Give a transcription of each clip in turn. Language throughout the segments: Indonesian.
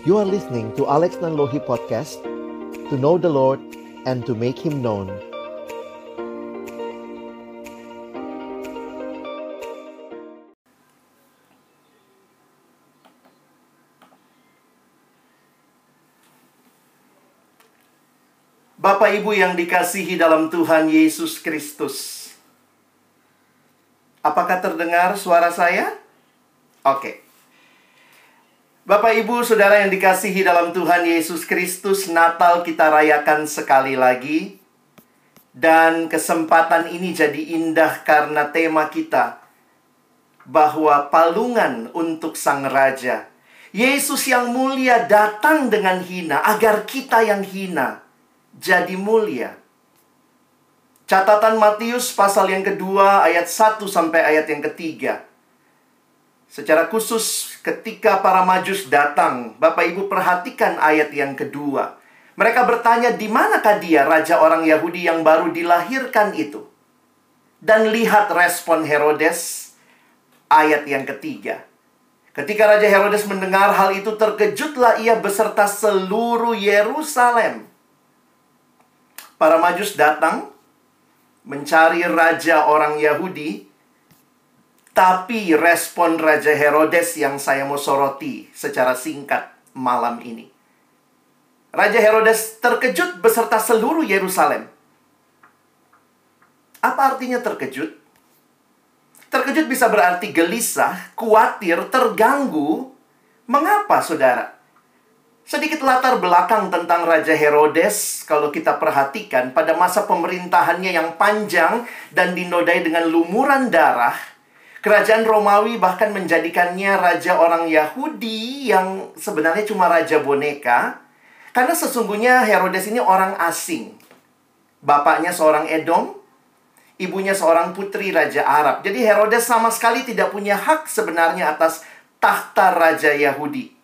You are listening to Alex Nanlohi Podcast To know the Lord and to make Him known Bapak Ibu yang dikasihi dalam Tuhan Yesus Kristus. Apakah terdengar suara saya? Oke. Bapak Ibu Saudara yang dikasihi dalam Tuhan Yesus Kristus, Natal kita rayakan sekali lagi. Dan kesempatan ini jadi indah karena tema kita bahwa palungan untuk Sang Raja. Yesus yang mulia datang dengan hina agar kita yang hina jadi mulia. Catatan Matius pasal yang kedua ayat 1 sampai ayat yang ketiga. Secara khusus ketika para majus datang, Bapak Ibu perhatikan ayat yang kedua. Mereka bertanya, di manakah dia raja orang Yahudi yang baru dilahirkan itu? Dan lihat respon Herodes, ayat yang ketiga. Ketika Raja Herodes mendengar hal itu, terkejutlah ia beserta seluruh Yerusalem. Para majus datang mencari raja orang Yahudi, tapi respon Raja Herodes yang saya mau soroti secara singkat malam ini. Raja Herodes terkejut beserta seluruh Yerusalem. Apa artinya terkejut? Terkejut bisa berarti gelisah, khawatir, terganggu. Mengapa, saudara? Sedikit latar belakang tentang Raja Herodes, kalau kita perhatikan, pada masa pemerintahannya yang panjang dan dinodai dengan lumuran darah, kerajaan Romawi bahkan menjadikannya raja orang Yahudi yang sebenarnya cuma raja boneka, karena sesungguhnya Herodes ini orang asing. Bapaknya seorang Edom, ibunya seorang putri raja Arab. Jadi Herodes sama sekali tidak punya hak sebenarnya atas tahta raja Yahudi.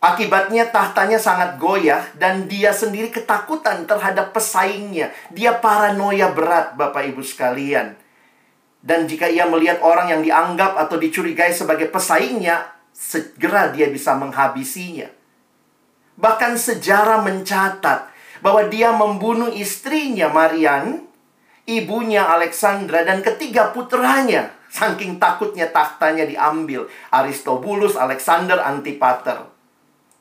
Akibatnya tahtanya sangat goyah dan dia sendiri ketakutan terhadap pesaingnya. Dia paranoia berat Bapak Ibu sekalian. Dan jika ia melihat orang yang dianggap atau dicurigai sebagai pesaingnya, segera dia bisa menghabisinya. Bahkan sejarah mencatat bahwa dia membunuh istrinya Marian, ibunya Alexandra, dan ketiga putranya. Saking takutnya tahtanya diambil. Aristobulus, Alexander, Antipater.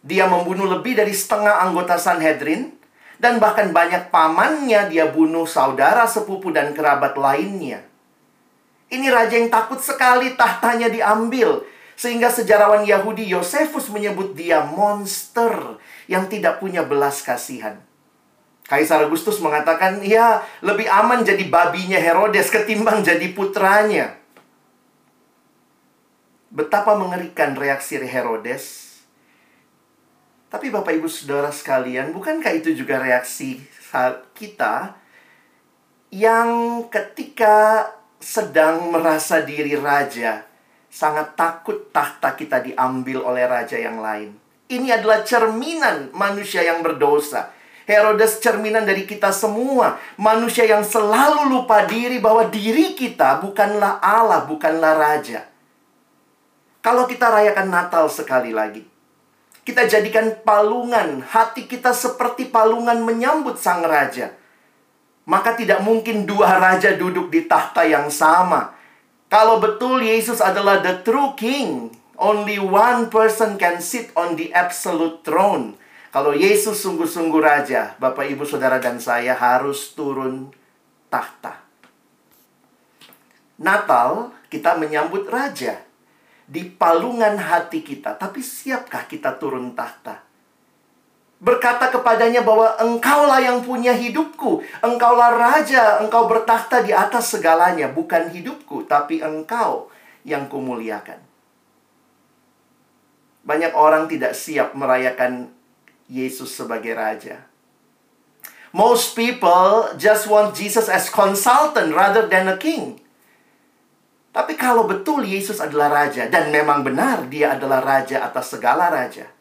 Dia membunuh lebih dari setengah anggota Sanhedrin dan bahkan banyak pamannya dia bunuh saudara, sepupu dan kerabat lainnya. Ini raja yang takut sekali tahtanya diambil sehingga sejarawan Yahudi Yosefus menyebut dia monster yang tidak punya belas kasihan. Kaisar Agustus mengatakan, ya lebih aman jadi babinya Herodes ketimbang jadi putranya. Betapa mengerikan reaksi Herodes tapi Bapak Ibu Saudara sekalian, bukankah itu juga reaksi kita yang ketika sedang merasa diri raja, sangat takut tahta kita diambil oleh raja yang lain. Ini adalah cerminan manusia yang berdosa. Herodes cerminan dari kita semua. Manusia yang selalu lupa diri bahwa diri kita bukanlah Allah, bukanlah raja. Kalau kita rayakan Natal sekali lagi, kita jadikan palungan, hati kita seperti palungan menyambut sang raja. Maka tidak mungkin dua raja duduk di tahta yang sama. Kalau betul Yesus adalah the true king, only one person can sit on the absolute throne. Kalau Yesus sungguh-sungguh raja, Bapak Ibu Saudara dan saya harus turun tahta. Natal kita menyambut raja di palungan hati kita, tapi siapkah kita turun tahta? Berkata kepadanya bahwa engkaulah yang punya hidupku, engkaulah raja, engkau bertahta di atas segalanya, bukan hidupku, tapi engkau yang kumuliakan. Banyak orang tidak siap merayakan Yesus sebagai raja. Most people just want Jesus as consultant rather than a king. Tapi kalau betul Yesus adalah raja dan memang benar dia adalah raja atas segala raja.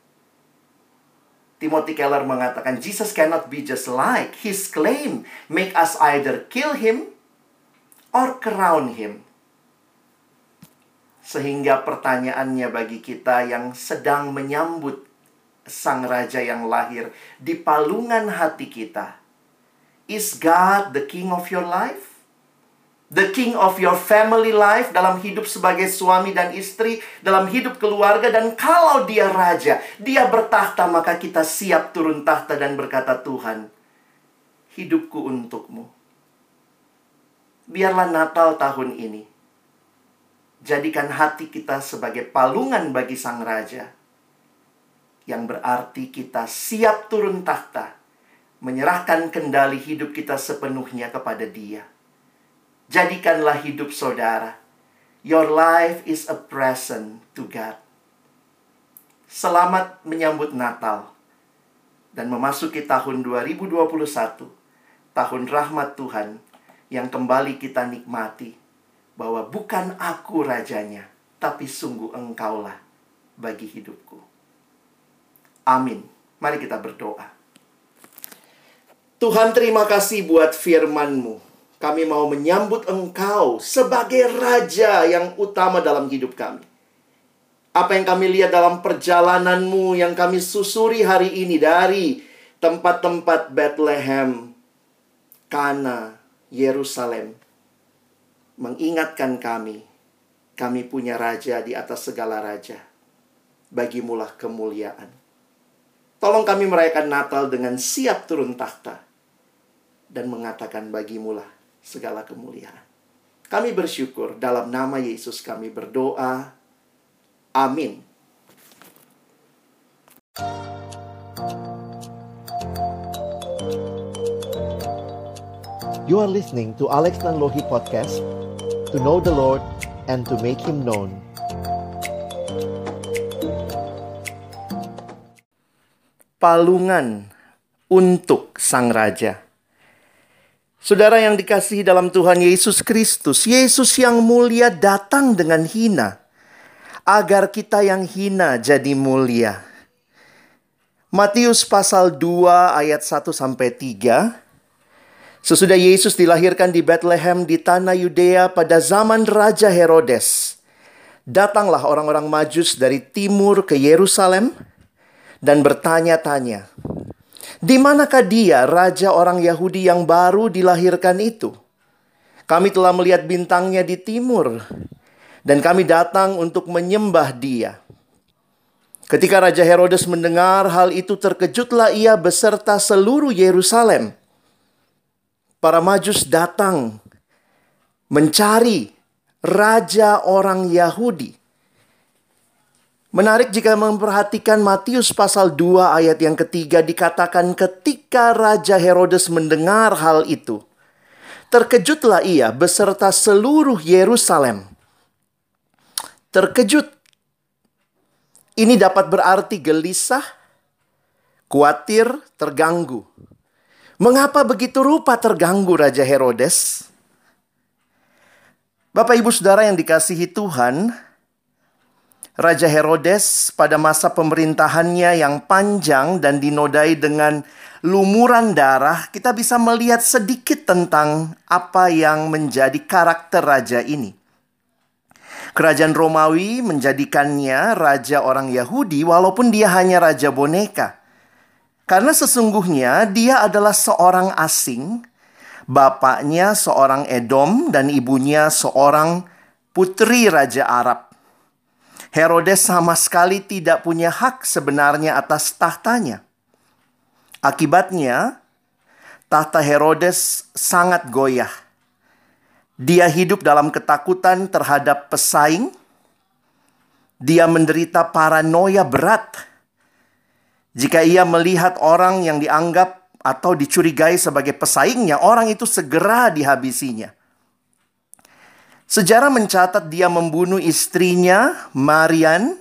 Timothy Keller mengatakan Jesus cannot be just like his claim make us either kill him or crown him. Sehingga pertanyaannya bagi kita yang sedang menyambut sang raja yang lahir di palungan hati kita? Is God the king of your life? The king of your family life dalam hidup sebagai suami dan istri, dalam hidup keluarga dan kalau dia raja, dia bertahta maka kita siap turun tahta dan berkata Tuhan, hidupku untukmu. Biarlah Natal tahun ini jadikan hati kita sebagai palungan bagi sang raja yang berarti kita siap turun tahta, menyerahkan kendali hidup kita sepenuhnya kepada Dia Jadikanlah hidup saudara. Your life is a present to God. Selamat menyambut Natal dan memasuki tahun 2021, tahun rahmat Tuhan yang kembali kita nikmati bahwa bukan aku rajanya, tapi sungguh engkaulah bagi hidupku. Amin. Mari kita berdoa. Tuhan terima kasih buat firman-Mu kami mau menyambut Engkau sebagai Raja yang utama dalam hidup kami. Apa yang kami lihat dalam perjalananmu yang kami susuri hari ini dari tempat-tempat Bethlehem, Kana, Yerusalem, mengingatkan kami, kami punya Raja di atas segala Raja. Bagimulah kemuliaan. Tolong kami merayakan Natal dengan siap turun takhta dan mengatakan bagimulah segala kemuliaan. Kami bersyukur dalam nama Yesus kami berdoa. Amin. You are listening to Alex Nanlohi Podcast To know the Lord and to make Him known Palungan untuk Sang Raja Saudara yang dikasihi dalam Tuhan Yesus Kristus, Yesus yang mulia datang dengan hina, agar kita yang hina jadi mulia. Matius pasal 2 ayat 1 sampai 3. Sesudah Yesus dilahirkan di Bethlehem di tanah Yudea pada zaman Raja Herodes, datanglah orang-orang Majus dari timur ke Yerusalem dan bertanya-tanya, di manakah dia, raja orang Yahudi yang baru dilahirkan itu? Kami telah melihat bintangnya di timur, dan kami datang untuk menyembah dia. Ketika Raja Herodes mendengar hal itu, terkejutlah ia beserta seluruh Yerusalem. Para Majus datang mencari raja orang Yahudi Menarik jika memperhatikan Matius pasal 2 ayat yang ketiga dikatakan ketika Raja Herodes mendengar hal itu. Terkejutlah ia beserta seluruh Yerusalem. Terkejut. Ini dapat berarti gelisah, khawatir, terganggu. Mengapa begitu rupa terganggu Raja Herodes? Bapak Ibu Saudara yang dikasihi Tuhan, Raja Herodes pada masa pemerintahannya yang panjang dan dinodai dengan lumuran darah, kita bisa melihat sedikit tentang apa yang menjadi karakter raja ini. Kerajaan Romawi menjadikannya raja orang Yahudi walaupun dia hanya raja boneka. Karena sesungguhnya dia adalah seorang asing, bapaknya seorang Edom dan ibunya seorang putri raja Arab. Herodes sama sekali tidak punya hak sebenarnya atas tahtanya. Akibatnya, tahta Herodes sangat goyah. Dia hidup dalam ketakutan terhadap pesaing. Dia menderita paranoia berat. Jika ia melihat orang yang dianggap atau dicurigai sebagai pesaingnya, orang itu segera dihabisinya. Sejarah mencatat dia membunuh istrinya, Marian,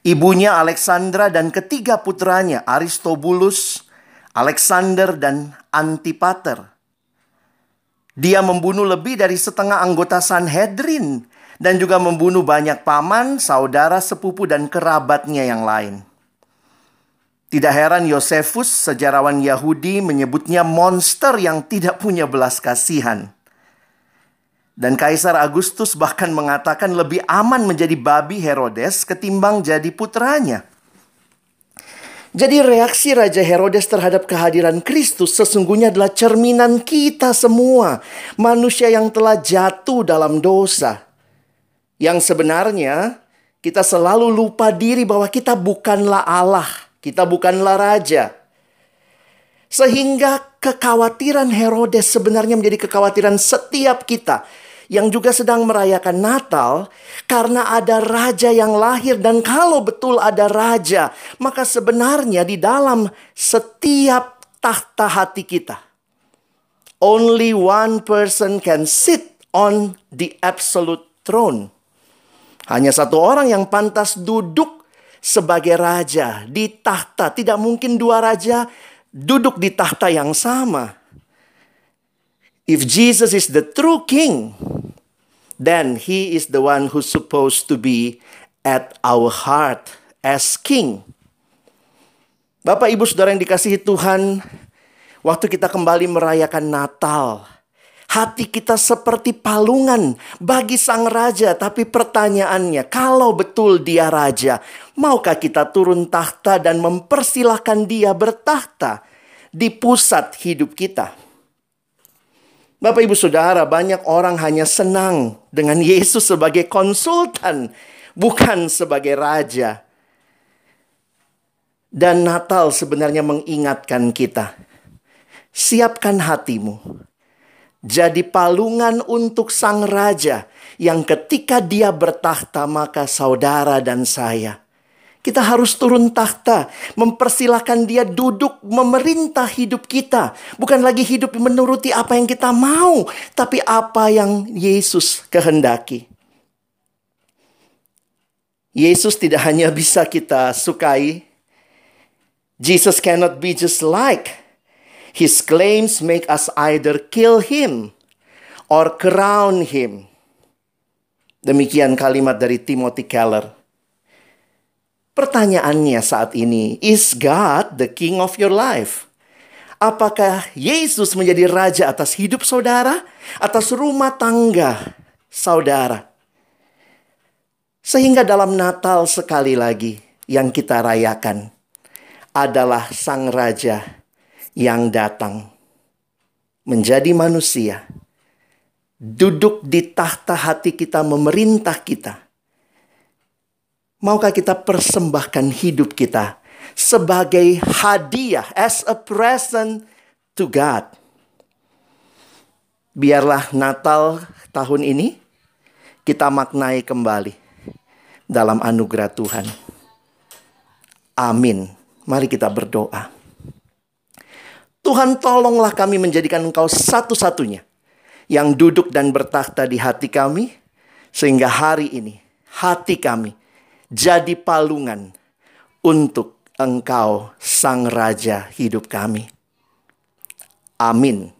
ibunya Alexandra dan ketiga putranya, Aristobulus, Alexander dan Antipater. Dia membunuh lebih dari setengah anggota Sanhedrin dan juga membunuh banyak paman, saudara, sepupu dan kerabatnya yang lain. Tidak heran Yosefus, sejarawan Yahudi, menyebutnya monster yang tidak punya belas kasihan. Dan Kaisar Agustus bahkan mengatakan lebih aman menjadi babi Herodes ketimbang jadi putranya. Jadi reaksi Raja Herodes terhadap kehadiran Kristus sesungguhnya adalah cerminan kita semua. Manusia yang telah jatuh dalam dosa. Yang sebenarnya kita selalu lupa diri bahwa kita bukanlah Allah. Kita bukanlah Raja. Sehingga kekhawatiran Herodes sebenarnya menjadi kekhawatiran setiap kita yang juga sedang merayakan Natal karena ada raja yang lahir dan kalau betul ada raja, maka sebenarnya di dalam setiap tahta hati kita only one person can sit on the absolute throne. Hanya satu orang yang pantas duduk sebagai raja di tahta. Tidak mungkin dua raja duduk di tahta yang sama. If Jesus is the true king, then he is the one who's supposed to be at our heart as king. Bapak, Ibu, Saudara yang dikasihi Tuhan, waktu kita kembali merayakan Natal, hati kita seperti palungan bagi sang raja, tapi pertanyaannya, kalau betul dia raja, maukah kita turun tahta dan mempersilahkan dia bertahta di pusat hidup kita? Bapak Ibu Saudara, banyak orang hanya senang dengan Yesus sebagai konsultan, bukan sebagai raja. Dan Natal sebenarnya mengingatkan kita, siapkan hatimu. Jadi palungan untuk sang raja yang ketika dia bertahta maka saudara dan saya kita harus turun tahta, mempersilahkan dia duduk memerintah hidup kita. Bukan lagi hidup menuruti apa yang kita mau, tapi apa yang Yesus kehendaki. Yesus tidak hanya bisa kita sukai. Jesus cannot be just like. His claims make us either kill him or crown him. Demikian kalimat dari Timothy Keller. Pertanyaannya saat ini, is God the king of your life? Apakah Yesus menjadi raja atas hidup saudara, atas rumah tangga saudara? Sehingga dalam Natal sekali lagi yang kita rayakan adalah sang raja yang datang menjadi manusia, duduk di tahta hati kita, memerintah kita Maukah kita persembahkan hidup kita sebagai hadiah as a present to God? Biarlah Natal tahun ini kita maknai kembali dalam anugerah Tuhan. Amin. Mari kita berdoa. Tuhan tolonglah kami menjadikan engkau satu-satunya yang duduk dan bertakhta di hati kami sehingga hari ini hati kami jadi palungan untuk Engkau, Sang Raja hidup kami. Amin.